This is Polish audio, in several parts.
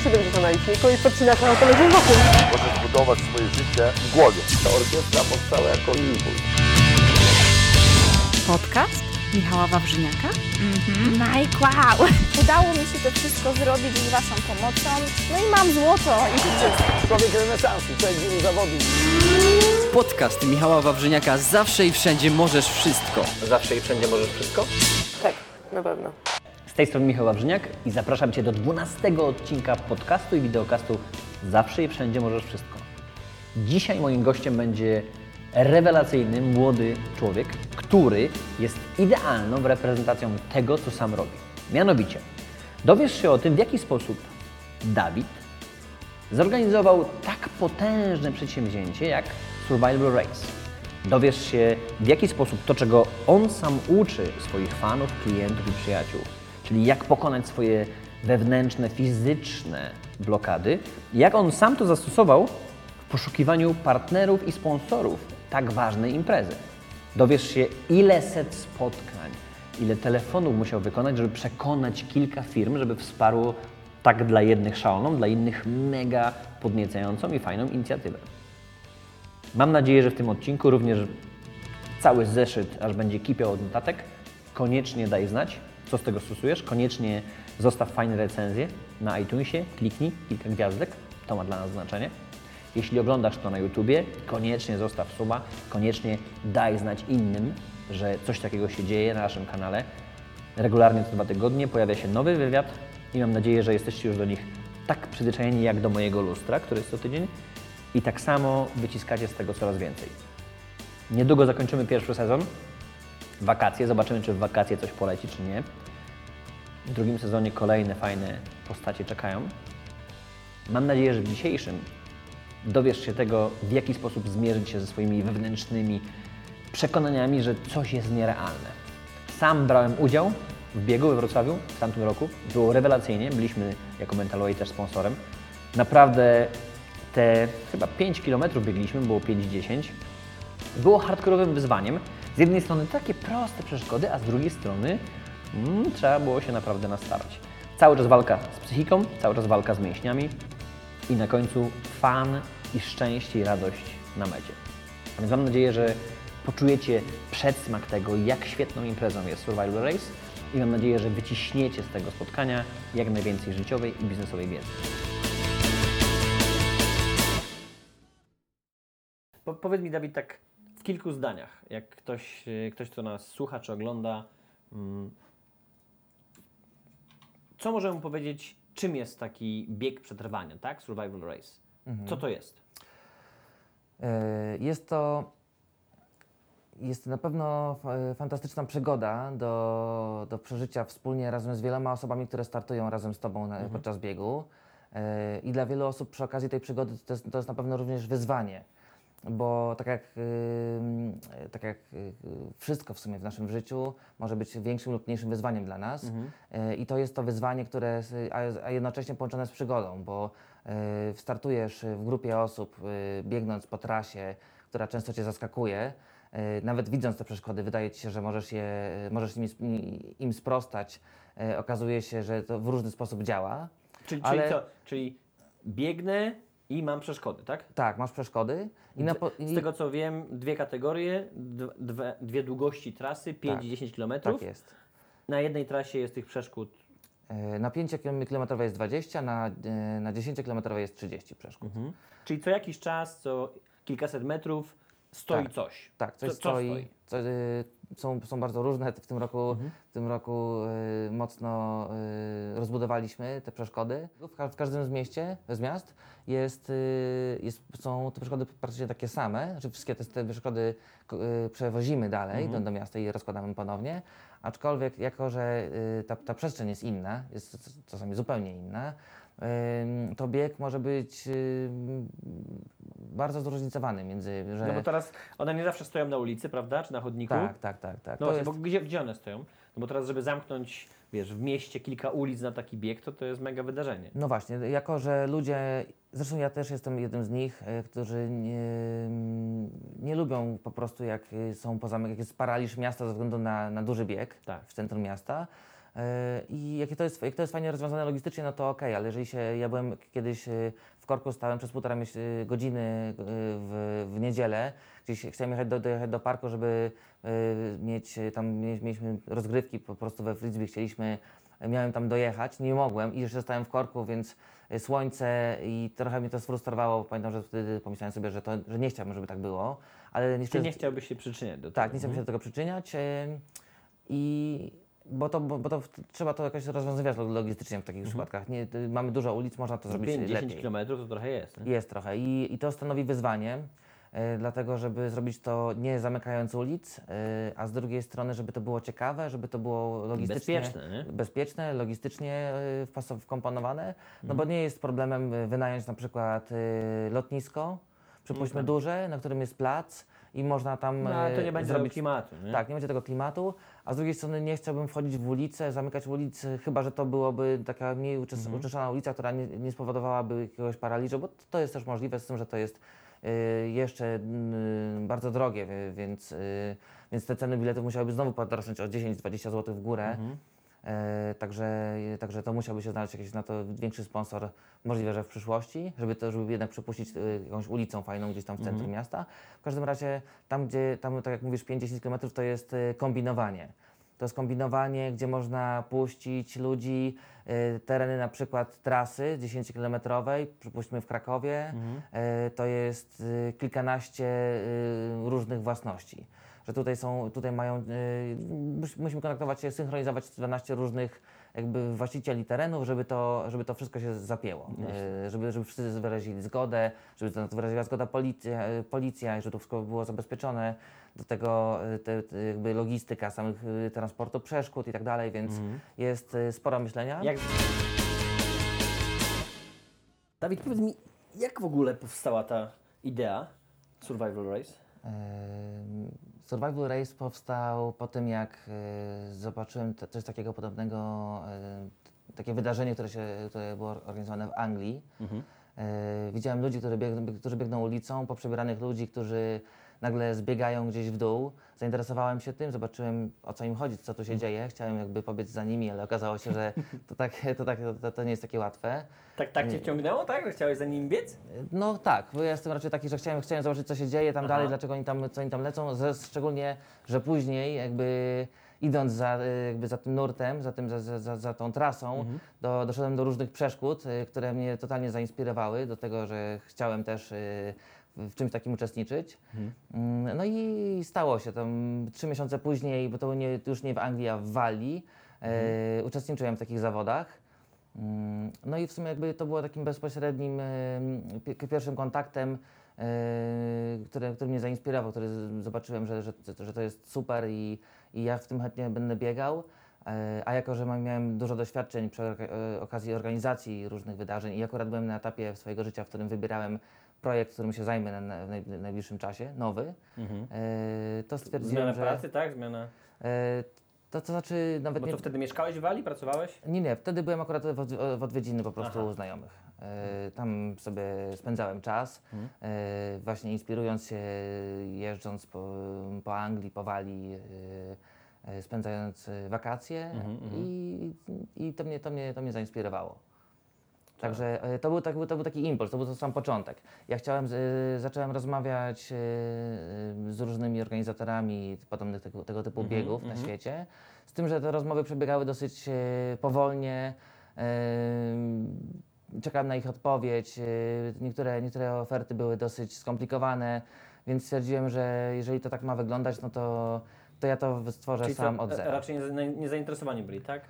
też będzie to na liczniku i podcinasz na autologiem wokół. Możesz budować swoje życie w głowie. Ta orkiestra powstała jako impuls. Podcast Michała Wawrzyniaka. Mike, wow! Udało mi się to wszystko zrobić z Waszą pomocą. No i mam złoto i życie. Człowiek renesansu, człowiek wielu zawodów. Podcast Michała Wawrzyniaka Zawsze i wszędzie możesz wszystko. Zawsze i wszędzie możesz wszystko? Tak, na pewno. Tej strony Michał Wawrzyniak i zapraszam Cię do 12 odcinka podcastu i wideokastu Zawsze i wszędzie możesz wszystko. Dzisiaj moim gościem będzie rewelacyjny, młody człowiek, który jest idealną reprezentacją tego, co sam robi. Mianowicie, dowiesz się o tym, w jaki sposób Dawid zorganizował tak potężne przedsięwzięcie jak Survival Race. Dowiesz się, w jaki sposób to, czego on sam uczy swoich fanów, klientów i przyjaciół, czyli jak pokonać swoje wewnętrzne, fizyczne blokady, jak on sam to zastosował w poszukiwaniu partnerów i sponsorów tak ważnej imprezy. Dowiesz się, ile set spotkań, ile telefonów musiał wykonać, żeby przekonać kilka firm, żeby wsparło tak dla jednych szaloną, dla innych mega podniecającą i fajną inicjatywę. Mam nadzieję, że w tym odcinku również cały zeszyt aż będzie kipiał od notatek. Koniecznie daj znać, co z tego stosujesz. Koniecznie zostaw fajne recenzje na iTunesie, kliknij kilka gwiazdek, to ma dla nas znaczenie. Jeśli oglądasz to na YouTubie, koniecznie zostaw suba, koniecznie daj znać innym, że coś takiego się dzieje na naszym kanale. Regularnie co dwa tygodnie pojawia się nowy wywiad i mam nadzieję, że jesteście już do nich tak przyzwyczajeni jak do mojego lustra, który jest co tydzień i tak samo wyciskacie z tego coraz więcej. Niedługo zakończymy pierwszy sezon. Wakacje, zobaczymy czy w wakacje coś poleci, czy nie. W drugim sezonie kolejne fajne postacie czekają. Mam nadzieję, że w dzisiejszym dowiesz się tego, w jaki sposób zmierzyć się ze swoimi wewnętrznymi przekonaniami, że coś jest nierealne. Sam brałem udział w biegu we Wrocławiu w tamtym roku. Było rewelacyjnie. Byliśmy jako Mentalway też sponsorem. Naprawdę te chyba 5 km biegliśmy, było 5-10. Było hardkorowym wyzwaniem. Z jednej strony takie proste przeszkody, a z drugiej strony mm, trzeba było się naprawdę nastarać. Cały czas walka z psychiką, cały czas walka z mięśniami i na końcu fan i szczęście i radość na mecie. A więc mam nadzieję, że poczujecie przedsmak tego, jak świetną imprezą jest Survival Race i mam nadzieję, że wyciśniecie z tego spotkania jak najwięcej życiowej i biznesowej wiedzy. Po, powiedz mi, Dawid, tak kilku zdaniach, jak ktoś, y, ktoś kto nas słucha czy ogląda, mm, co możemy powiedzieć, czym jest taki bieg przetrwania, tak? Survival Race. Co to jest? E, Jest to, jest to na pewno fa- fantastyczna przygoda do, do przeżycia wspólnie razem z wieloma osobami, które startują razem z Tobą na, podczas biegu. E, I dla wielu osób przy okazji tej przygody to jest, to jest na pewno również wyzwanie, bo tak jak, tak jak y, wszystko w sumie w naszym życiu może być większym lub mniejszym wyzwaniem dla nas. E, I to jest to wyzwanie, które, a, a jednocześnie połączone z przygodą, bo e, startujesz w grupie osób, biegnąc po trasie, która często Cię zaskakuje. Nawet widząc te przeszkody, wydaje Ci się, że możesz, je, możesz im, im sprostać. Okazuje się, że to w różny sposób działa. Czyli, Ale- czyli? Czyli biegnę i mam przeszkody, tak? Tak, masz przeszkody. I na po, Z tego co wiem, dwie kategorie, dwie, dwie długości trasy, 5 Tak. i 10 km. tak jest. Na jednej trasie jest tych przeszkód. E, Na 5 km jest 20, na, e, na 10 km jest 30 przeszkód. Czyli co jakiś czas, co kilkaset metrów stoi Tak. coś. Tak, coś co, co stoi. stoi? Co, są, są bardzo różne. W tym roku, Mhm. w tym roku y, mocno y, rozbudowaliśmy te przeszkody. W, ka- w każdym z mieście, z miast jest, y, jest, są te przeszkody praktycznie takie same. Znaczy wszystkie te, te przeszkody y, przewozimy dalej Mhm. do, do miasta i je rozkładamy ponownie. Aczkolwiek jako, że y, ta, ta przestrzeń jest inna, jest czasami zupełnie inna, to bieg może być bardzo zróżnicowany między, że... No bo teraz one nie zawsze stoją na ulicy, prawda? Czy na chodniku. Tak, tak, tak, tak. No To właśnie, jest- bo gdzie, gdzie one stoją? No bo teraz, żeby zamknąć, wiesz, w mieście kilka ulic na taki bieg, to to jest mega wydarzenie. No właśnie, jako że ludzie, zresztą ja też jestem jednym z nich, e, którzy nie, nie lubią po prostu jak y, są poza, jak jest paraliż miasta ze względu na, na duży bieg Tak. w centrum miasta, E, I jakie to jest, jak to jest fajnie rozwiązane logistycznie, no to okej, ale jeżeli się, ja byłem kiedyś e, w korku, stałem przez półtora e, godziny e, w, w niedzielę, gdzieś chciałem jechać do, dojechać do parku, żeby e, mieć, e, tam mie- mieliśmy rozgrywki po prostu we Fritzby, chcieliśmy, miałem tam dojechać, nie mogłem i jeszcze stałem w korku, więc e, słońce i trochę mnie to sfrustrowało, pamiętam, że wtedy pomyślałem sobie, że, to, że nie chciałbym, żeby tak było, ale Czy niestety... nie chciałbyś się przyczyniać do tego? Tak, nie chcę się do tego przyczyniać. I bo to, bo, bo to trzeba to jakoś rozwiązywać log- logistycznie w takich przypadkach. Nie, y, mamy dużo ulic, można to zrobić 5-10 lepiej. km to trochę jest. Nie? Jest trochę I, i to stanowi wyzwanie, e, dlatego żeby zrobić to nie zamykając ulic, e, a z drugiej strony, żeby to było ciekawe, żeby to było logistycznie bezpieczne, nie? bezpieczne, logistycznie wpasow- wkomponowane, no Mhm. bo nie jest problemem e, wynająć na przykład e, lotnisko, przypuśćmy duże, na którym jest plac i można tam No, ale to nie e, będzie zrobić klimatu. Nie? tak, nie będzie tego klimatu, a z drugiej strony nie chciałbym wchodzić w ulicę, zamykać ulicy, chyba że to byłoby taka mniej uczes- Mhm. uczeszona ulica, która nie, nie spowodowałaby jakiegoś paraliżu, bo to jest też możliwe z tym, że to jest y, jeszcze y, bardzo drogie, więc, y, więc te ceny biletów musiałyby znowu podrosnąć o 10-20 zł w górę. Mhm. E, także, także to musiałby się znaleźć jakiś na to większy sponsor, możliwe, że w przyszłości, żeby to, żeby jednak przepuścić y, jakąś ulicą fajną gdzieś tam w centrum miasta. W każdym razie tam, gdzie, tam tak jak mówisz, 5-10 km to jest y, kombinowanie. To jest kombinowanie, gdzie można puścić ludzi, y, tereny na przykład trasy 10-kilometrowej, przypuśćmy w Krakowie, y, to jest y, kilkanaście y, różnych własności. Że tutaj są, tutaj mają, y, mus- musimy kontaktować się, synchronizować 12 różnych jakby właścicieli terenów, żeby to, żeby to wszystko się zapięło. Y, żeby, żeby wszyscy wyrazili zgodę, żeby to wyraziła zgoda policja, y, policja i żeby to wszystko było zabezpieczone. Do tego te, te jakby logistyka samych transportu przeszkód i tak dalej, więc jest y, sporo myślenia. Jak... Dawid, powiedz mi, jak w ogóle powstała ta idea Survival Race? Survival Race powstał po tym, jak e, zobaczyłem coś takiego podobnego, e, takie wydarzenie, które, się, które było organizowane w Anglii. E, Widziałem ludzi, którzy biegną, którzy biegną ulicą, poprzebieranych ludzi, którzy nagle zbiegają gdzieś w dół. Zainteresowałem się tym, zobaczyłem o co im chodzi, co tu się dzieje. Chciałem jakby pobiec za nimi, ale okazało się, że to, tak, to, tak, to, to nie jest takie łatwe. Tak, tak cię wciągnęło, tak? Że chciałeś za nim biec? No tak, bo ja jestem raczej taki, że chciałem, chciałem zobaczyć, co się dzieje tam Aha. dalej, dlaczego oni tam, co oni tam lecą, ze, szczególnie, że później jakby idąc za, y, jakby za tym nurtem, za, tym, za, za- za, tą trasą, do, doszedłem do różnych przeszkód, y, które mnie totalnie zainspirowały do tego, że chciałem też y, w czymś takim uczestniczyć. Mm, No i stało się. Tam trzy miesiące później, bo to nie, już nie w Anglii, a w Walii, y, uczestniczyłem w takich zawodach. Mm, No i w sumie jakby to było takim bezpośrednim pi- pierwszym kontaktem, e, który, który mnie zainspirował, który zobaczyłem, że, że, że to jest super i, i ja w tym chętnie będę biegał. E, A jako, że miałem dużo doświadczeń przy e, okazji organizacji różnych wydarzeń i akurat byłem na etapie swojego życia, w którym wybierałem projekt, którym się zajmę na, w naj- najbliższym czasie, nowy, e, to stwierdziłem, Zmiana że... pracy, tak? Zmiana... e, To, to znaczy nawet Bo nie... co, wtedy mieszkałeś w Walii, pracowałeś? Nie, nie, wtedy byłem akurat w, od, w odwiedziny po prostu Aha. u znajomych. E, tam sobie spędzałem czas, e, właśnie inspirując się, jeżdżąc po, po Anglii, po Walii, e, e, spędzając wakacje i, i to, mnie, to, mnie, to mnie zainspirowało. Także e, to był, tak, to był taki impuls, to był to sam początek. Ja chciałem, e, zacząłem rozmawiać e, z różnymi organizatorami podobnych tego, tego typu biegów na świecie, z tym, że te rozmowy przebiegały dosyć powolnie. Czekałem na ich odpowiedź. Niektóre, niektóre oferty były dosyć skomplikowane, więc stwierdziłem, że jeżeli to tak ma wyglądać, no to, to ja to stworzę Czyli sam od e, zera. raczej nie, nie zainteresowani byli, tak?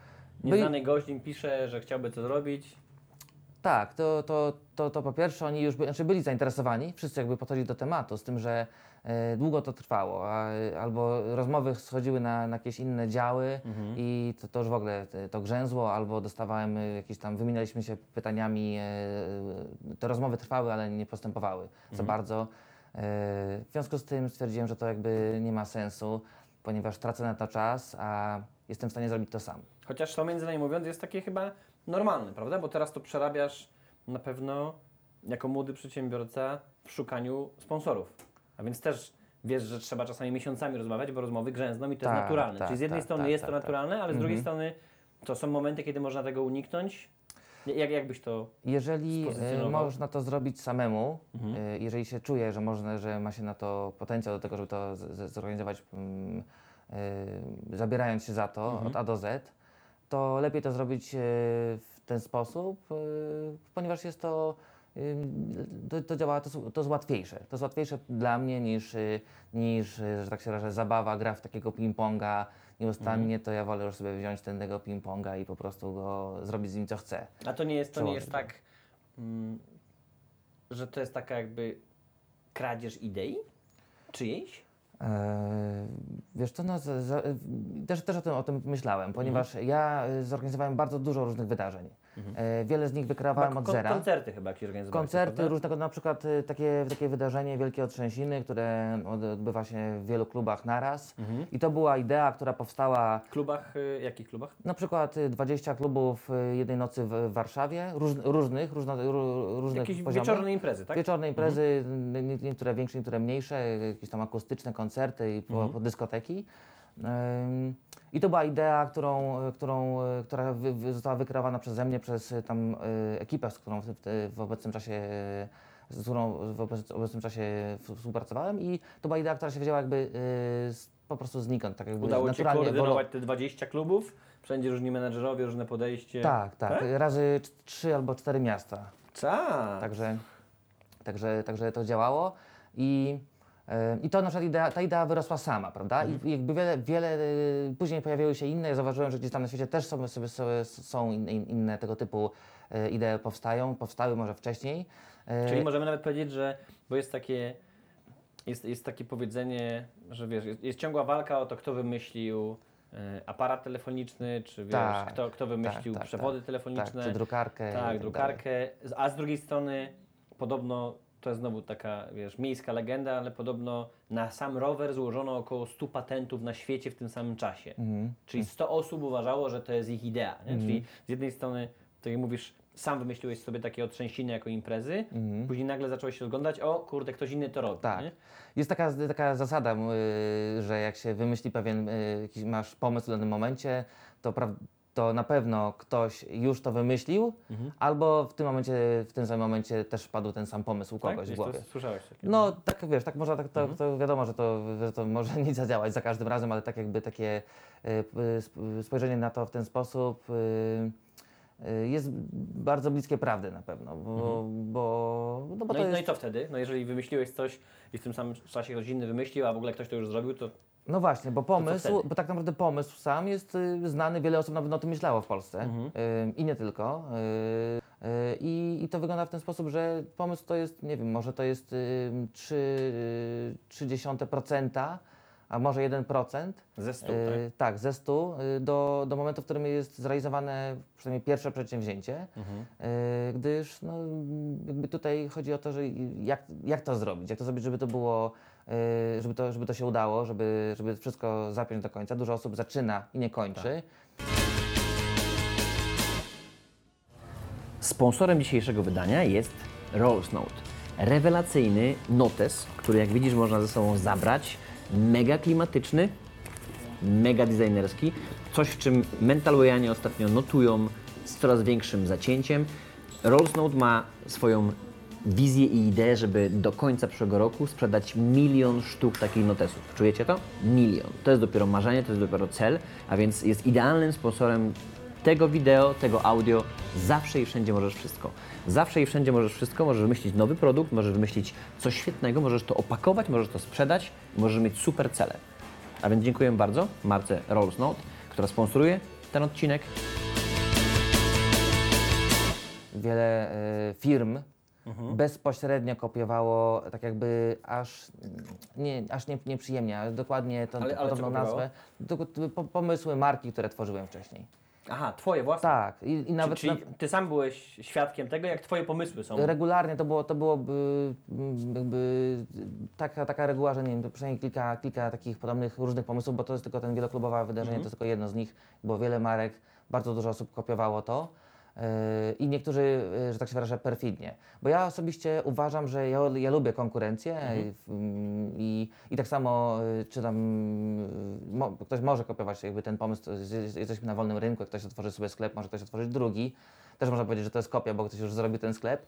Nieznany gość im pisze, że chciałby to zrobić. Tak, to, to, to, to po pierwsze oni już by, znaczy byli zainteresowani, wszyscy jakby podchodzili do tematu, z tym, że e, długo to trwało, a, albo rozmowy schodziły na, na jakieś inne działy i to, to już w ogóle e, to grzęzło, albo dostawałem e, jakieś tam, wymienialiśmy się pytaniami, e, te rozmowy trwały, ale nie postępowały za bardzo. E, w związku z tym stwierdziłem, że to jakby nie ma sensu, ponieważ tracę na to czas, a jestem w stanie zrobić to sam. Chociaż to między nami mówiąc jest takie chyba normalne, prawda? Bo teraz to przerabiasz na pewno jako młody przedsiębiorca w szukaniu sponsorów. A więc też wiesz, że trzeba czasami miesiącami rozmawiać, bo rozmowy grzęzną i to Tak, jest naturalne. tak, Czyli z jednej tak, strony tak, jest tak, to tak. naturalne, ale z drugiej strony To są momenty, kiedy można tego uniknąć? Jak, jak byś to... Jeżeli e, można to zrobić samemu, e, jeżeli się czuje, że można, że ma się na to potencjał do tego, żeby to zorganizować, mm, e, zabierając się za to od A do Z, to lepiej to zrobić e, w ten sposób, e, ponieważ jest to, e, to, to działa, to, to jest łatwiejsze. To jest łatwiejsze dla mnie niż, niż że tak się wyrażę, zabawa, gra w takiego ping-ponga nieustannie, to ja wolę już sobie wziąć ten tego ping-ponga i po prostu go zrobić z nim co chcę. A to nie jest, to nie jest tak, mm, że to jest taka jakby kradzież idei czyjejś? Eee, wiesz co, no, z, z, też, też o, tym, o tym myślałem, ponieważ ja y, zorganizowałem bardzo dużo różnych wydarzeń. E, wiele z nich wykreowałem Chyba od zera. Koncerty chyba jakieś organizowałeś, Koncerty różnego, na przykład y, takie, takie wydarzenie Wielkie Otrzęsiny, które od- odbywa się w wielu klubach naraz. Mhm. I to była idea, która powstała W klubach, y, jakich klubach? na przykład y, 20 klubów y, jednej nocy w Warszawie, róż, różnych, różno, ró- różnych Jakieś poziomów. wieczorne imprezy, tak? Wieczorne imprezy, nie- niektóre większe, niektóre mniejsze, jakieś tam akustyczne koncerty i po, Mhm. po dyskoteki. Ym, I to była idea, którą, którą, y, która wy, wy, została wykreowana przeze mnie, przez y, tam ekipę, z którą w, w, obecnym czasie z którą w obec- obecnym czasie współpracowałem i to była idea, która się wzięła jakby z, po prostu znikąd, tak jakby Udało Ci koordynować te 20 klubów? Wszędzie różni menedżerowie, różne podejście. Tak, tak, razy c- trzy albo cztery miasta. Tak. Także, także, także to działało i, e, i to na przykład idea, ta idea wyrosła sama, prawda? I jakby wiele, wiele e, później pojawiły się inne, ja zauważyłem, że gdzieś tam na świecie też są, sobie, sobie, są in, in, inne tego typu e, idee powstają, powstały może wcześniej. E, Czyli możemy nawet powiedzieć, że, bo jest takie, jest, jest takie powiedzenie, że wiesz, jest, jest ciągła walka o to, kto wymyślił aparat telefoniczny, czy wiesz, Tak, kto, kto wymyślił tak, tak, przewody tak. telefoniczne. Tak, czy drukarkę tak Tak, drukarkę. A z drugiej strony podobno, to jest znowu taka, wiesz, miejska legenda, ale podobno na sam rower złożono około 100 patentów na świecie w tym samym czasie. Mhm. Czyli 100 osób uważało, że to jest ich idea. Czyli z jednej strony, tak jak mówisz, sam wymyśliłeś sobie takie otrzęsiny jako imprezy, później nagle zacząłeś się oglądać, o kurde, ktoś inny to robi. Mhm. Tak. Nie? Jest taka, taka zasada, y, że jak się wymyśli pewien, y, jakiś masz pomysł w danym momencie, to, pra, to na pewno ktoś już to wymyślił, Mhm. albo w tym momencie, w tym samym momencie też padł ten sam pomysł u Tak? kogoś w Gdzieś głowie. To słyszałeś takie. No tak wiesz, tak można, tak, to, Mhm. to wiadomo, że to, że to może nie zadziałać za każdym razem, ale tak jakby takie y, y, sp- spojrzenie na to w ten sposób y, y, jest bardzo bliskie prawdy na pewno, bo, bo, no bo Mhm. No, to i, no i co wtedy? No jeżeli wymyśliłeś coś i w tym samym czasie ktoś inny wymyślił, a w ogóle ktoś to już zrobił, to No właśnie, bo pomysł, bo tak naprawdę pomysł sam jest y, znany, wiele osób na pewno o tym myślało w Polsce Mhm. y, i nie tylko. Y, y, i, I to wygląda w ten sposób, że pomysł to jest, nie wiem, może to jest y, 3, y, 0,3%, a może 1%. ze stu, tak? Y, tak, ze 100 y, do, do momentu, w którym jest zrealizowane przynajmniej pierwsze przedsięwzięcie, Mhm. y, gdyż no, jakby tutaj chodzi o to, że jak, jak to zrobić, jak to zrobić, żeby to było, y, żeby to, żeby to się udało, żeby, żeby wszystko zapiąć do końca. Dużo osób zaczyna i nie kończy. Sponsorem dzisiejszego wydania jest Rolls Note. Rewelacyjny notes, który jak widzisz można ze sobą zabrać. Mega klimatyczny, mega designerski. Coś, w czym mentalwayanie ostatnio notują z coraz większym zacięciem. Rolls Note ma swoją wizję i ideę, żeby do końca przyszłego roku sprzedać milion sztuk takich notesów. Czujecie to? Milion. To jest dopiero marzenie, to jest dopiero cel, a więc jest idealnym sponsorem tego wideo, tego audio. Zawsze i wszędzie możesz wszystko. Zawsze i wszędzie możesz wszystko. Możesz wymyślić nowy produkt, możesz wymyślić coś świetnego, możesz to opakować, możesz to sprzedać, możesz mieć super cele. A więc dziękuję bardzo marce Rolls Note, która sponsoruje ten odcinek. Wiele y, firm Mhm. bezpośrednio kopiowało tak jakby aż, nie, aż nie, nieprzyjemnie, ale dokładnie tą Ale- ale podobną nazwę. Po, pomysły marki, które tworzyłem wcześniej. Aha, twoje własne. Tak, i, i nawet... Czyli na- ty sam byłeś świadkiem tego, jak twoje pomysły są. Regularnie to było, to byłoby mm, jakby taka, taka reguła, że nie wiem, przynajmniej kilka, kilka takich podobnych różnych pomysłów, bo to jest tylko ten wieloklubowe wydarzenie, to jest tylko jedno z nich, było wiele marek, bardzo dużo osób kopiowało to. I niektórzy, e, że tak się wyrażę, perfidnie. Bo ja osobiście uważam, że ja, ja lubię konkurencję i, mm, i, i tak samo e, czy tam mo, ktoś może kopiować jakby ten pomysł, jesteśmy na wolnym rynku, ktoś otworzy sobie sklep, może ktoś otworzyć drugi. Też można powiedzieć, że to jest kopia, bo ktoś już zrobił ten sklep,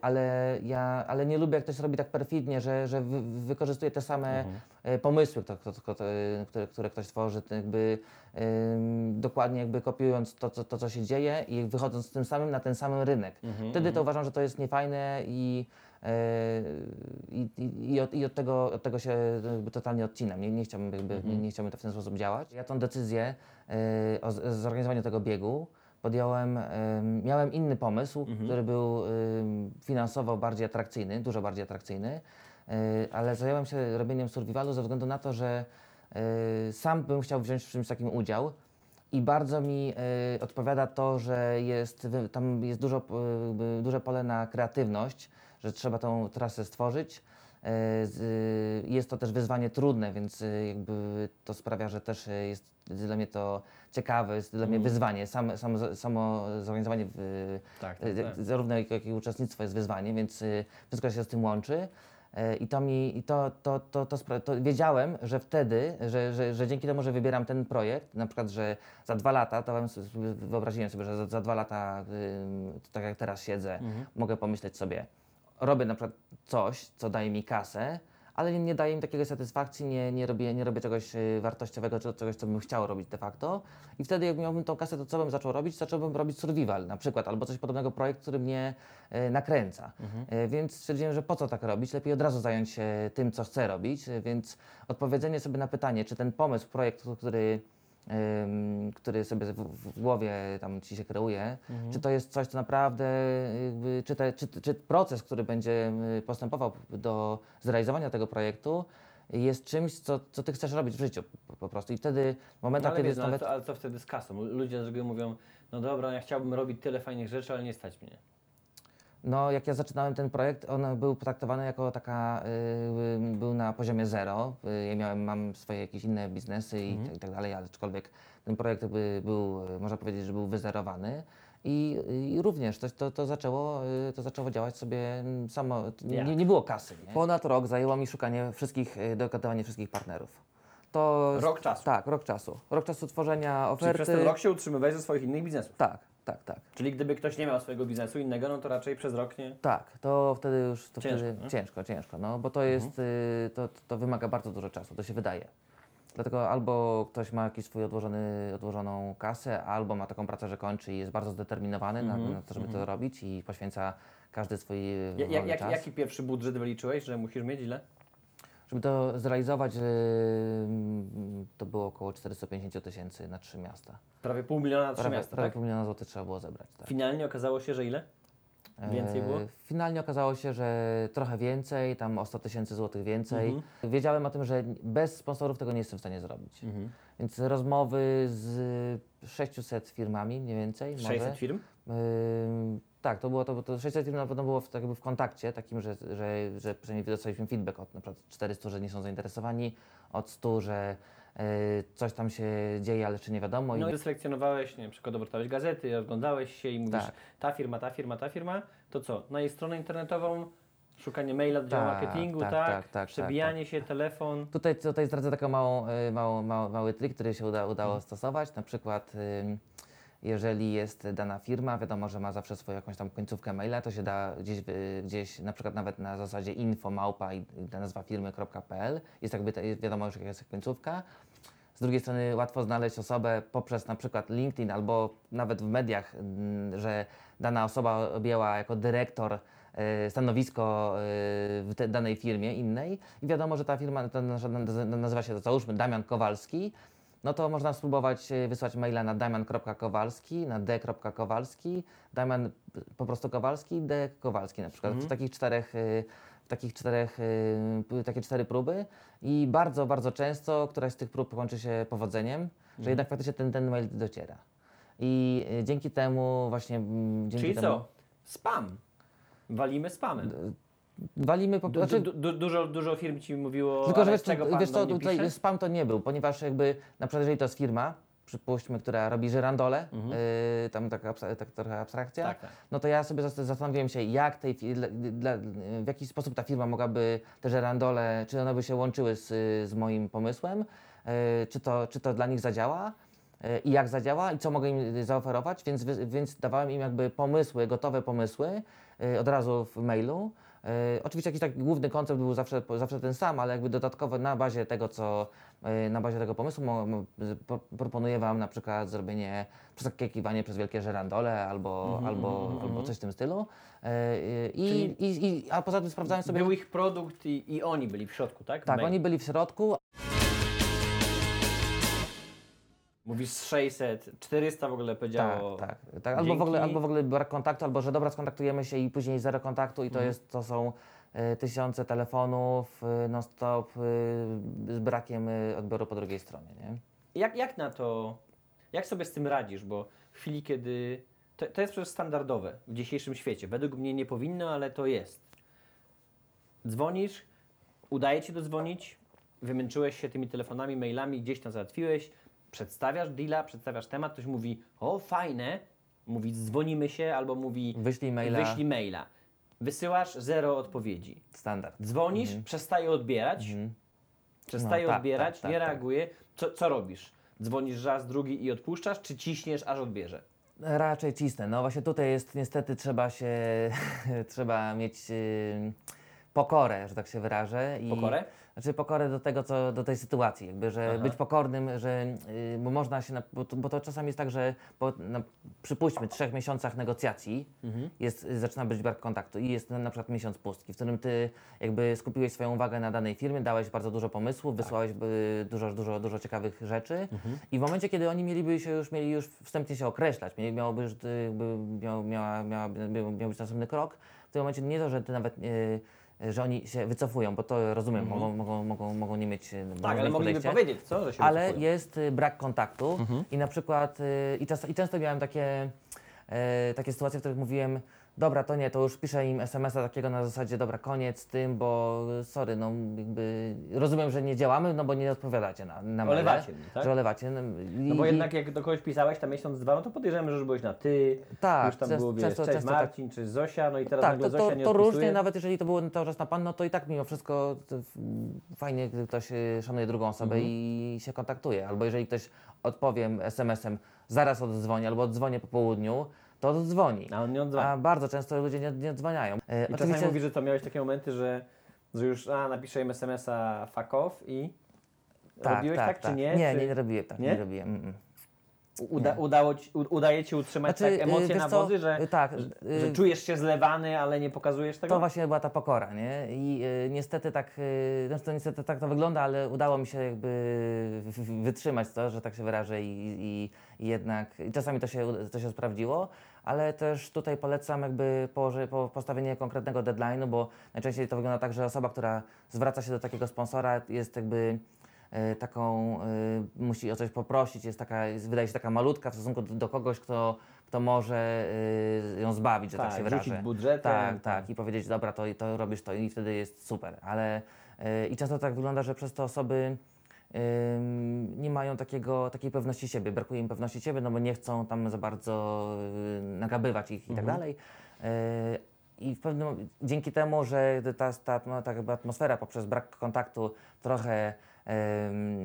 ale ja ale nie lubię, jak ktoś robi tak perfidnie, że, że wy, wykorzystuje te same e, pomysły, kto, kto, kto, e, które, które ktoś tworzy, to jakby em, dokładnie jakby kopiując to, co- to, co się dzieje i wychodząc z tym samym na ten sam rynek. Wtedy to uważam, że to jest niefajne i, e, i, i, od, i od, tego, od tego się totalnie odcinam. Nie, nie, chciałbym jakby, nie, nie chciałbym w ten sposób działać. Ja tą decyzję e, o zorganizowaniu tego biegu podjąłem, em, miałem inny pomysł, który był finansowo bardziej atrakcyjny, dużo bardziej atrakcyjny, e, ale zająłem się robieniem survivalu ze względu na to, że e, sam bym chciał wziąć w czymś takim udział. I bardzo mi e, odpowiada to, że jest, tam jest dużo, duże pole na kreatywność, że trzeba tą trasę stworzyć. E, jest to też wyzwanie trudne, więc e, jakby to sprawia, że też e, jest dla mnie to ciekawe, jest dla mnie wyzwanie. Sam, sam, samo zorganizowanie Tak, tak, tak. zarówno jak, i uczestnictwo jest wyzwanie, więc wszystko się z tym łączy. I to mi, i to, to, to, to, spra- to wiedziałem, że wtedy, że, że, że dzięki temu, że wybieram ten projekt, na przykład, że za dwa lata, to wyobraziłem sobie, że za, za dwa lata, tak jak teraz siedzę, mogę pomyśleć sobie, robię na przykład coś, co daje mi kasę, ale nie, daje mi takiej satysfakcji, nie, nie, robię, nie robię czegoś y, wartościowego, czy czegoś, co bym chciał robić de facto. I wtedy, jak miałbym tą kasę, to co bym zaczął robić? Zacząłbym robić survival na przykład, albo coś podobnego, projekt, który mnie e, nakręca. E, więc stwierdziłem, że po co tak robić? Lepiej od razu zająć się tym, co chcę robić. Więc odpowiedzenie sobie na pytanie, czy ten pomysł, projekt, który który sobie w, głowie tam ci się kreuje, czy to jest coś, co naprawdę, czy, te, czy, czy proces, który będzie y, postępował do zrealizowania tego projektu, jest czymś, co, co ty chcesz robić w życiu po, prostu. I wtedy w No, kiedy wiesz, no, ale, nawet... co, ale co wtedy z kasą? Ludzie z reguły mówią, no dobra, ja chciałbym robić tyle fajnych rzeczy, ale nie stać mnie. No, jak ja zaczynałem ten projekt, on był potraktowany jako taka, y, był na poziomie zero. Y, ja miałem, mam swoje jakieś inne biznesy i, tak, i tak dalej, ale aczkolwiek ten projekt jakby był, y, można powiedzieć, że był wyzerowany. I, i również to, to, to, zaczęło, y, to zaczęło działać sobie mm, samo, Jak? nie, nie było kasy. Nie? Ponad rok zajęło mi szukanie wszystkich, y, dogadywanie wszystkich partnerów. To, Rok czasu? Tak, rok czasu. Rok czasu tworzenia Czyli oferty. przez ten rok się utrzymywałeś ze swoich innych biznesów. Tak, tak, tak. Czyli gdyby ktoś nie miał swojego biznesu innego, no to raczej przez rok nie. Tak, to wtedy już to Ciężko, wtedy ciężko, ciężko, no bo to jest, y, to, to wymaga bardzo dużo czasu, to się wydaje. Dlatego albo ktoś ma jakiś swój odłożony, odłożoną kasę, albo ma taką pracę, że kończy i jest bardzo zdeterminowany na, na to, żeby to robić i poświęca każdy swój Ja, jak, czas. jaki pierwszy budżet wyliczyłeś, że musisz mieć ile? Żeby to zrealizować, y, to było około 450 tysięcy na trzy miasta. Prawie pół miliona na trzy Prawie, miasta, prawie tak? pół miliona złotych trzeba było zebrać. Tak. Finalnie okazało się, że ile? Więcej było? E, Finalnie okazało się, że trochę więcej, tam o 100 tysięcy złotych więcej. Mhm. Wiedziałem o tym, że bez sponsorów tego nie jestem w stanie zrobić. Mhm. Więc rozmowy z 600 firmami mniej więcej. może. 600 firm? Ym, tak, to było to, to 600 firm na pewno było w, tak jakby w kontakcie takim, że, że, że przynajmniej dostaliśmy feedback od na przykład 400, że nie są zainteresowani, od 100, że coś tam się dzieje, ale jeszcze nie wiadomo. No i selekcjonowałeś, nie wiem, przykład obrotałeś gazety, oglądałeś się i mówisz, Tak. ta firma, ta firma, ta firma, to co? Na jej stronę internetową, szukanie maila do działu Tak, marketingu, tak, tak? tak, tak, Przebijanie się, telefon. Tutaj, tutaj zdradzę taki małą, y, mało, mało, mały trik, który się uda, udało stosować. Na przykład, ym, jeżeli jest dana firma, wiadomo, że ma zawsze swoją jakąś tam końcówkę maila, to się da gdzieś, gdzieś na przykład nawet na zasadzie info, małpa i nazwa firmy.pl. Jest jakby, wiadomo już jaka jest końcówka. Z drugiej strony łatwo znaleźć osobę poprzez na przykład LinkedIn albo nawet w mediach, mm, że dana osoba objęła jako dyrektor e, stanowisko e, w danej firmie innej i wiadomo, że ta firma to nazywa się, załóżmy, Damian Kowalski, no to można spróbować e, wysłać maila na damian.kowalski, na d.kowalski, Damian po prostu Kowalski, d. Kowalski na przykład. W takich czterech, takich czterech, p- takie cztery próby i bardzo, bardzo często któraś z tych prób kończy się powodzeniem, że jednak faktycznie ten, ten mail dociera. I e, dzięki temu właśnie... mm, Dzięki Czyli temu, co? Spam. Walimy spamem. Walimy po Du, znaczy, du, du, dużo, dużo firm ci mówiło, Tylko, że wiesz, czego pan wiesz co, tutaj pisze? spam to nie był, ponieważ jakby, na przykład jeżeli to jest firma, przypuśćmy, która robi żyrandole, y, tam taka abs- tak trochę abstrakcja, Tak, tak. no to ja sobie zas- zastanowiłem się, jak tej, fi- dla, dla, w jaki sposób ta firma mogłaby te żyrandole, czy one by się łączyły z, z moim pomysłem, y, czy, to, czy to dla nich zadziała y, i jak zadziała i co mogę im zaoferować, więc, więc dawałem im jakby pomysły, gotowe pomysły y, od razu w mailu. Y, Oczywiście jakiś taki główny koncept był zawsze, zawsze ten sam, ale jakby dodatkowo na bazie tego, co y, na bazie tego pomysłu proponuję Wam na przykład zrobienie przeskakiwanie przez wielkie żerandole albo, albo, albo coś w tym stylu. Y, i, Czyli- i, i, a poza tym sprawdzałem sobie... Był ich produkt i, i oni byli w środku, tak? tak, oni byli w środku, Mówisz 600, 400 w ogóle Tak, powiedziało. tak, tak. Albo, w ogóle, albo w ogóle brak kontaktu, albo że dobra, skontaktujemy się i później zero kontaktu i to, Mhm. jest, to są y, tysiące telefonów y, non-stop y, z brakiem odbioru po drugiej stronie. Nie? Jak, jak na to, jak sobie z tym radzisz? Bo w chwili, kiedy. To, to jest przecież standardowe w dzisiejszym świecie. Według mnie nie powinno, ale to jest. Dzwonisz, udaje ci dodzwonić, wymęczyłeś się tymi telefonami, mailami, gdzieś tam załatwiłeś, przedstawiasz deala, przedstawiasz temat, ktoś mówi, o fajne, mówi dzwonimy się, albo mówi Wyślij maila. wyślij maila. Wysyłasz zero odpowiedzi. Standard. Dzwonisz, przestaje odbierać, przestaje No, tak, odbierać, tak, tak, nie reaguje. Co, co robisz? Dzwonisz raz, drugi i odpuszczasz, czy ciśniesz, aż odbierze? Raczej cisnę. No właśnie tutaj jest niestety trzeba się, trzeba mieć y, pokorę, że tak się wyrażę. I, Pokorę? Znaczy pokorę do tego, co, do tej sytuacji, jakby, że Aha. być pokornym, że, y, bo można się, na, bo, to, bo to czasami jest tak, że po, na, przypuśćmy trzech miesiącach negocjacji Mhm. jest, zaczyna być brak kontaktu i jest na, na przykład miesiąc pustki, w którym ty jakby skupiłeś swoją uwagę na danej firmie, dałeś bardzo dużo pomysłów, wysłałeś y, dużo, dużo, dużo ciekawych rzeczy i w momencie, kiedy oni mieliby się już, mieli już wstępnie się określać, mieli, miałoby, jakby, miał, miała, miała, miał, miał być następny krok, w tym momencie nie to, że ty nawet y, że oni się wycofują, bo to rozumiem, mogą, mogą, mogą, mogą nie mieć mogą Tak, ale mogliby powiedzieć, co? Że się Ale wycofują. jest y, brak kontaktu i na przykład y, i, czas, i często miałem takie, e, takie sytuacje, w których mówiłem, dobra, to nie, to już piszę im SMS-a takiego na zasadzie, dobra, koniec z tym, bo sorry, no jakby rozumiem, że nie działamy, no bo nie odpowiadacie na, na maile, Olewacie mnie, tak? Że olewacie. No, No bo i- jednak jak do kogoś pisałeś tam miesiąc, dwa, no to podejrzewamy, że już byłeś na ty, Tak, już tam często- było, wiesz, często- cześć często tak. Marcin, czy Zosia, no i teraz tak, nagle to, Zosia to, nie to odpisuje. różnie, nawet jeżeli to było cały czas na pan, no to i tak mimo wszystko to f- fajnie, gdy ktoś y, szanuje drugą osobę Mhm. i się kontaktuje. Albo jeżeli ktoś odpowiem SMS-em, zaraz odzwoni, albo odzwonię po południu, to odzwoni. A on nie odzwania. A bardzo często ludzie nie, nie odzwaniają. E, I czasami mówi, że to miałeś takie momenty, że, że już a, napiszę im SMS-a fuck off i robiłeś tak, czy nie? Nie, czy... nie, nie robiłem tak, nie, Nie? robiłem. Mm, mm. Uda, udało ci, udaje ci utrzymać Znaczy, tak y, emocje na wodzy, że, y, tak, że, y, że czujesz się zlewany, ale nie pokazujesz tego? To właśnie była ta pokora, nie? I y, niestety tak, y, no to niestety tak to wygląda, ale udało mi się jakby wytrzymać to, że tak się wyrażę i, i, i jednak i czasami to się, to się sprawdziło, ale też tutaj polecam jakby położy, po, postawienie konkretnego deadline'u, bo najczęściej to wygląda tak, że osoba, która zwraca się do takiego sponsora jest jakby taką, e, musi o coś poprosić, jest taka, jest, wydaje się taka malutka w stosunku do, do kogoś, kto, kto może e, ją zbawić, że tak, Tak, się wyrażę. budżetem. Tak, tak, i powiedzieć, dobra, to, to robisz to i wtedy jest super, ale e, i często tak wygląda, że przez te osoby nie mają takiego, takiej pewności siebie, brakuje im pewności siebie, no bo nie chcą tam za bardzo nagabywać ich i tak dalej. E, I w pewnym, dzięki temu, że ta, ta, atmo- ta jakby atmosfera poprzez brak kontaktu trochę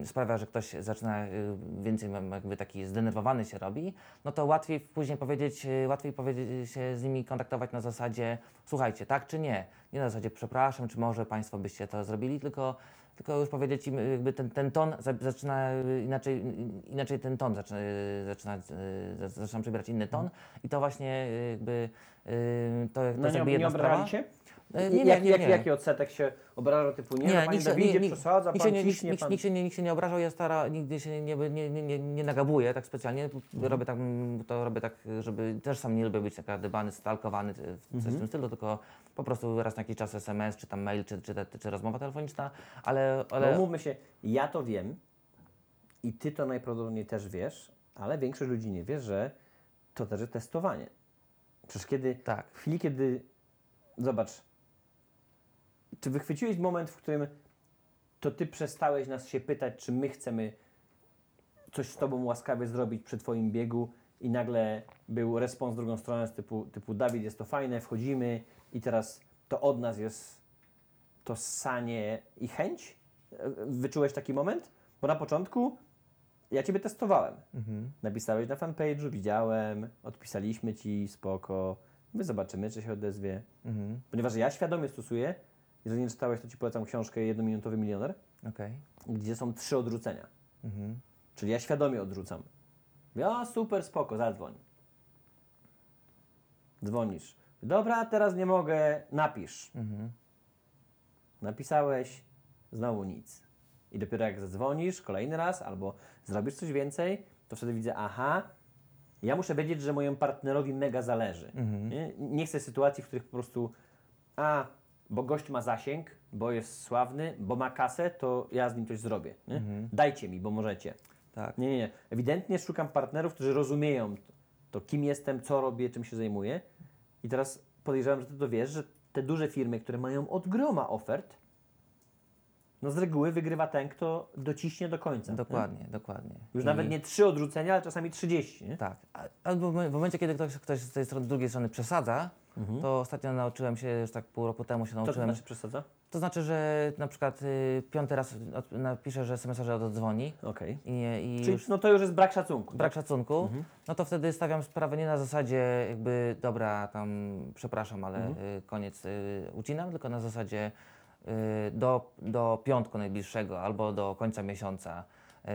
sprawia, że ktoś zaczyna y, więcej jakby taki zdenerwowany się robi, no to łatwiej później powiedzieć, y, łatwiej powiedzieć się z nimi kontaktować na zasadzie słuchajcie, tak czy nie? Nie na zasadzie przepraszam, czy może Państwo byście to zrobili, tylko tylko już powiedzieć im, jakby ten, ten ton za- zaczyna y, inaczej, y, inaczej ten ton zaczyna, y, zaczyna, y, za- zaczyna przybierać inny ton i to właśnie y, jakby y, to, to No jest nie, jakby nie jedna obrażali sprawa. E, nie, jak, nie, jak, nie. Jaki odsetek się obraża typu nie, no, panie nikt Dawidzie, nikt- przesadza, nikt pan się nie, nikt, ciśnie, nikt, pan... nikt, się nie, nikt się nie obrażał, ja stara, nigdy się nie, nie, nie, nie, nie nagabuję tak specjalnie, robię tak, to robię tak, żeby, też sam nie lubię być taka dybany, stalkowany, czy w- coś w tym stylu, tylko po prostu raz na jakiś czas SMS, czy tam mail, czy, czy, te- czy rozmowa telefoniczna, ale, No ale umówmy się, ja to wiem i ty to najprawdopodobniej też wiesz, ale większość ludzi nie wie, że to też jest testowanie. Przecież kiedy, Tak. w chwili kiedy, zobacz, czy wychwyciłeś moment, w którym to ty przestałeś nas się pytać, czy my chcemy coś z tobą łaskawie zrobić przy twoim biegu i nagle był respons drugą stronę z typu, typu Dawid, jest to fajne, wchodzimy i teraz to od nas jest to sanie i chęć? Wyczułeś taki moment? Bo na początku ja Ciebie testowałem. Napisałeś na fanpage'u, widziałem, odpisaliśmy Ci, spoko. My zobaczymy, czy się odezwie. Ponieważ ja świadomie stosuję, jeżeli nie czytałeś, to Ci polecam książkę Jednominutowy Milioner, Okej. gdzie są trzy odrzucenia. Czyli ja świadomie odrzucam. O super, spoko, zadzwoń. Dzwonisz. Dobra, teraz nie mogę, napisz. Napisałeś, znowu nic. I dopiero jak zadzwonisz kolejny raz albo zrobisz coś więcej, to wtedy widzę, aha, ja muszę wiedzieć, że mojemu partnerowi mega zależy. Nie? nie chcę sytuacji, w których po prostu, a, bo gość ma zasięg, bo jest sławny, bo ma kasę, to ja z nim coś zrobię. Nie? Dajcie mi, bo możecie. Tak. Nie, nie, nie. Ewidentnie szukam partnerów, którzy rozumieją to, to, kim jestem, co robię, czym się zajmuję. I teraz podejrzewam, że ty to wiesz, że te duże firmy, które mają od groma ofert, no z reguły wygrywa ten, kto dociśnie do końca. nie? Dokładnie, dokładnie. Już I- nawet nie trzy odrzucenia, ale czasami 30. Nie? Tak. Albo w mo- w momencie, kiedy ktoś, ktoś z tej strony, drugiej strony przesadza, to ostatnio nauczyłem się, już tak pół roku temu się Co to nauczyłem. znaczy przesadza? To znaczy, że na przykład y, piąty raz od, napiszę, że SMS, że oddzwoni Okej. i, nie- i Czyli już no to już jest brak szacunku. brak szacunku, no to wtedy stawiam sprawę nie na zasadzie jakby, dobra, tam przepraszam, ale y, koniec, y, ucinam, tylko na zasadzie do, do piątku najbliższego albo do końca miesiąca y,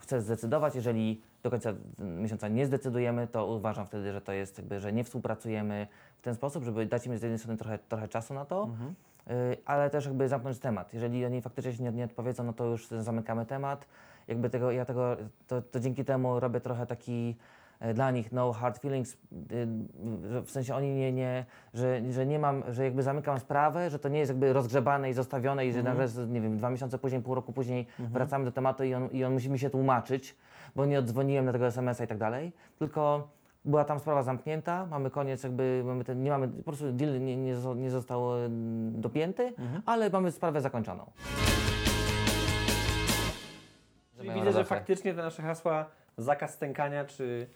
chcę zdecydować, jeżeli do końca miesiąca nie zdecydujemy, to uważam wtedy, że to jest jakby, że nie współpracujemy w ten sposób, żeby dać im z jednej strony trochę, trochę czasu na to, y, ale też jakby zamknąć temat. Jeżeli oni faktycznie się nie, nie odpowiedzą, no to już zamykamy temat. Jakby tego, ja tego, to, to dzięki temu robię trochę taki dla nich no hard feelings, y, w sensie oni nie, nie że, że nie mam, że jakby zamykam sprawę, że to nie jest jakby rozgrzebane i zostawione i że nagle, z- nie wiem, dwa miesiące później, pół roku później wracamy do tematu i on, i on musi mi się tłumaczyć, bo nie odzwoniłem na tego SMS-a i tak dalej, tylko była tam sprawa zamknięta, mamy koniec jakby, mamy ten, nie mamy, po prostu deal nie, nie, nie został e, dopięty, ale mamy sprawę zakończoną. Czyli widzę, że faktycznie te nasze hasła zakaz stękania czy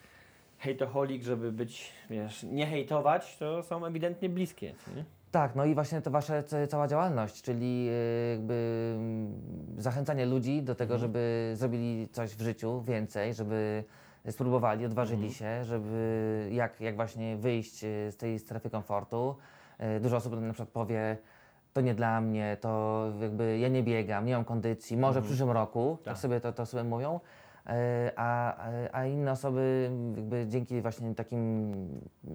hejtoholik, żeby być, wiesz, nie hejtować, to są ewidentnie bliskie. Nie? Tak, no i właśnie to wasza ca- cała działalność, czyli y, jakby mm, zachęcanie ludzi do tego, żeby zrobili coś w życiu więcej, żeby spróbowali, odważyli się, żeby jak, jak właśnie wyjść y, z tej strefy komfortu. Y, Dużo osób na przykład powie, to nie dla mnie, to jakby ja nie biegam, nie mam kondycji, może w przyszłym roku, tak, sobie to, to sobie mówią. E, A, a inne osoby jakby dzięki właśnie takim,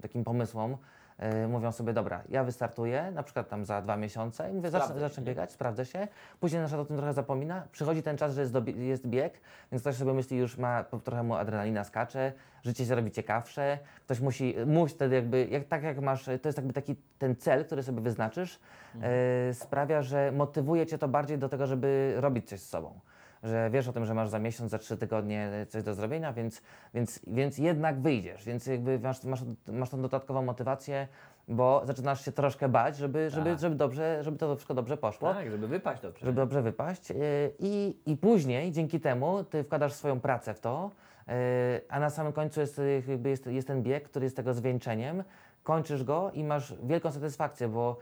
takim pomysłom e, mówią sobie, dobra, ja wystartuję, na przykład tam za dwa miesiące i mówię, zacznę, zacznę biegać, sprawdzę się. Później na przykład o tym trochę zapomina, przychodzi ten czas, że jest, dobie- jest bieg, więc ktoś sobie myśli, już ma, trochę mu adrenalina skacze, życie się robi ciekawsze, ktoś musi, musi wtedy jakby, jak, tak jak masz, to jest jakby taki ten cel, który sobie wyznaczysz, e, sprawia, że motywuje Cię to bardziej do tego, żeby robić coś z sobą że wiesz o tym, że masz za miesiąc, za trzy tygodnie coś do zrobienia, więc, więc, więc jednak wyjdziesz, więc jakby masz, masz, masz tą dodatkową motywację, bo zaczynasz się troszkę bać, żeby, żeby, żeby, dobrze, żeby to wszystko dobrze poszło Tak, żeby wypaść dobrze. żeby dobrze wypaść. yy, I, I później dzięki temu ty wkładasz swoją pracę w to, yy, a na samym końcu jest, jakby jest, jest ten bieg, który jest tego zwieńczeniem. Kończysz go i masz wielką satysfakcję, bo,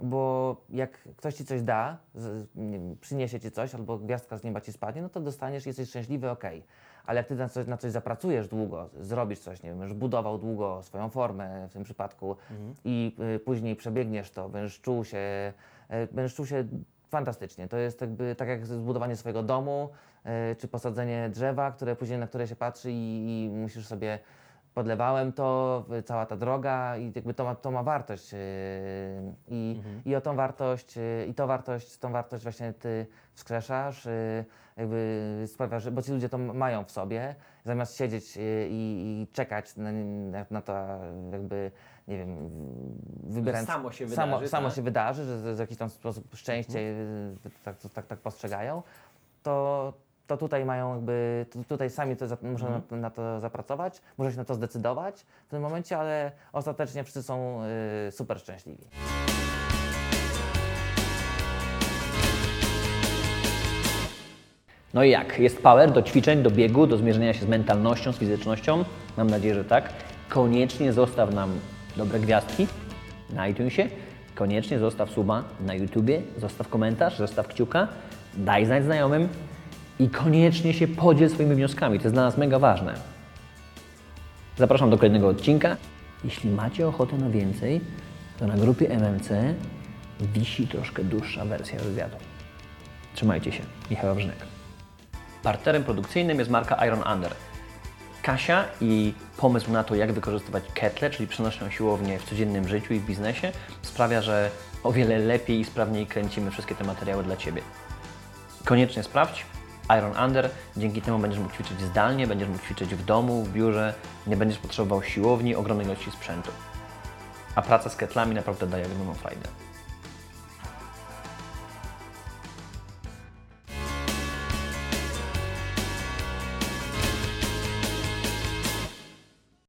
bo jak ktoś ci coś da, z, nie wiem, przyniesie ci coś albo gwiazdka z nieba ci spadnie, no to dostaniesz, jesteś szczęśliwy, okej. Ale jak ty na coś, na coś zapracujesz długo, zrobisz coś, nie wiem, będziesz budował długo swoją formę w tym przypadku i y, później przebiegniesz to, będziesz czuł się, y, będziesz czuł się fantastycznie. To jest jakby tak jak zbudowanie swojego domu, y, czy posadzenie drzewa, które później na które się patrzy i, i musisz sobie podlewałem to, y, cała ta droga i jakby to ma, to ma wartość yy, i, i o tą wartość, yy, i to wartość, tą wartość właśnie ty wskrzeszasz, yy, jakby sprawia, że, bo ci ludzie to mają w sobie, zamiast siedzieć i, i czekać na, na, to jakby, nie wiem, wybierając... samo się samo, wydarzy, samo tak? się wydarzy, że w jakiś tam sposób szczęście yy, tak, tak, tak postrzegają, to, to tutaj mają jakby, to tutaj sami to za, muszą na, na to zapracować, muszą się na to zdecydować w tym momencie, ale ostatecznie wszyscy są y, super szczęśliwi. No i jak? Jest power do ćwiczeń, do biegu, do zmierzenia się z mentalnością, z fizycznością? Mam nadzieję, że tak. Koniecznie zostaw nam dobre gwiazdki na iTunesie. Koniecznie zostaw suba na YouTubie, zostaw komentarz, zostaw kciuka, daj znać znajomym i koniecznie się podziel swoimi wnioskami. To jest dla nas mega ważne. Zapraszam do kolejnego odcinka. Jeśli macie ochotę na więcej, to na grupie MMC wisi troszkę dłuższa wersja wywiadu. Trzymajcie się. Michał Wrzynek. Partnerem produkcyjnym jest marka Iron Under. Kasia i pomysł na to, jak wykorzystywać ketle, czyli przenośną siłownię w codziennym życiu i w biznesie, sprawia, że o wiele lepiej i sprawniej kręcimy wszystkie te materiały dla Ciebie. Koniecznie sprawdź Iron Under. Dzięki temu będziesz mógł ćwiczyć zdalnie, będziesz mógł ćwiczyć w domu, w biurze, nie będziesz potrzebował siłowni, ogromnej ilości sprzętu. A praca z ketlami naprawdę daje ogromną frajdę.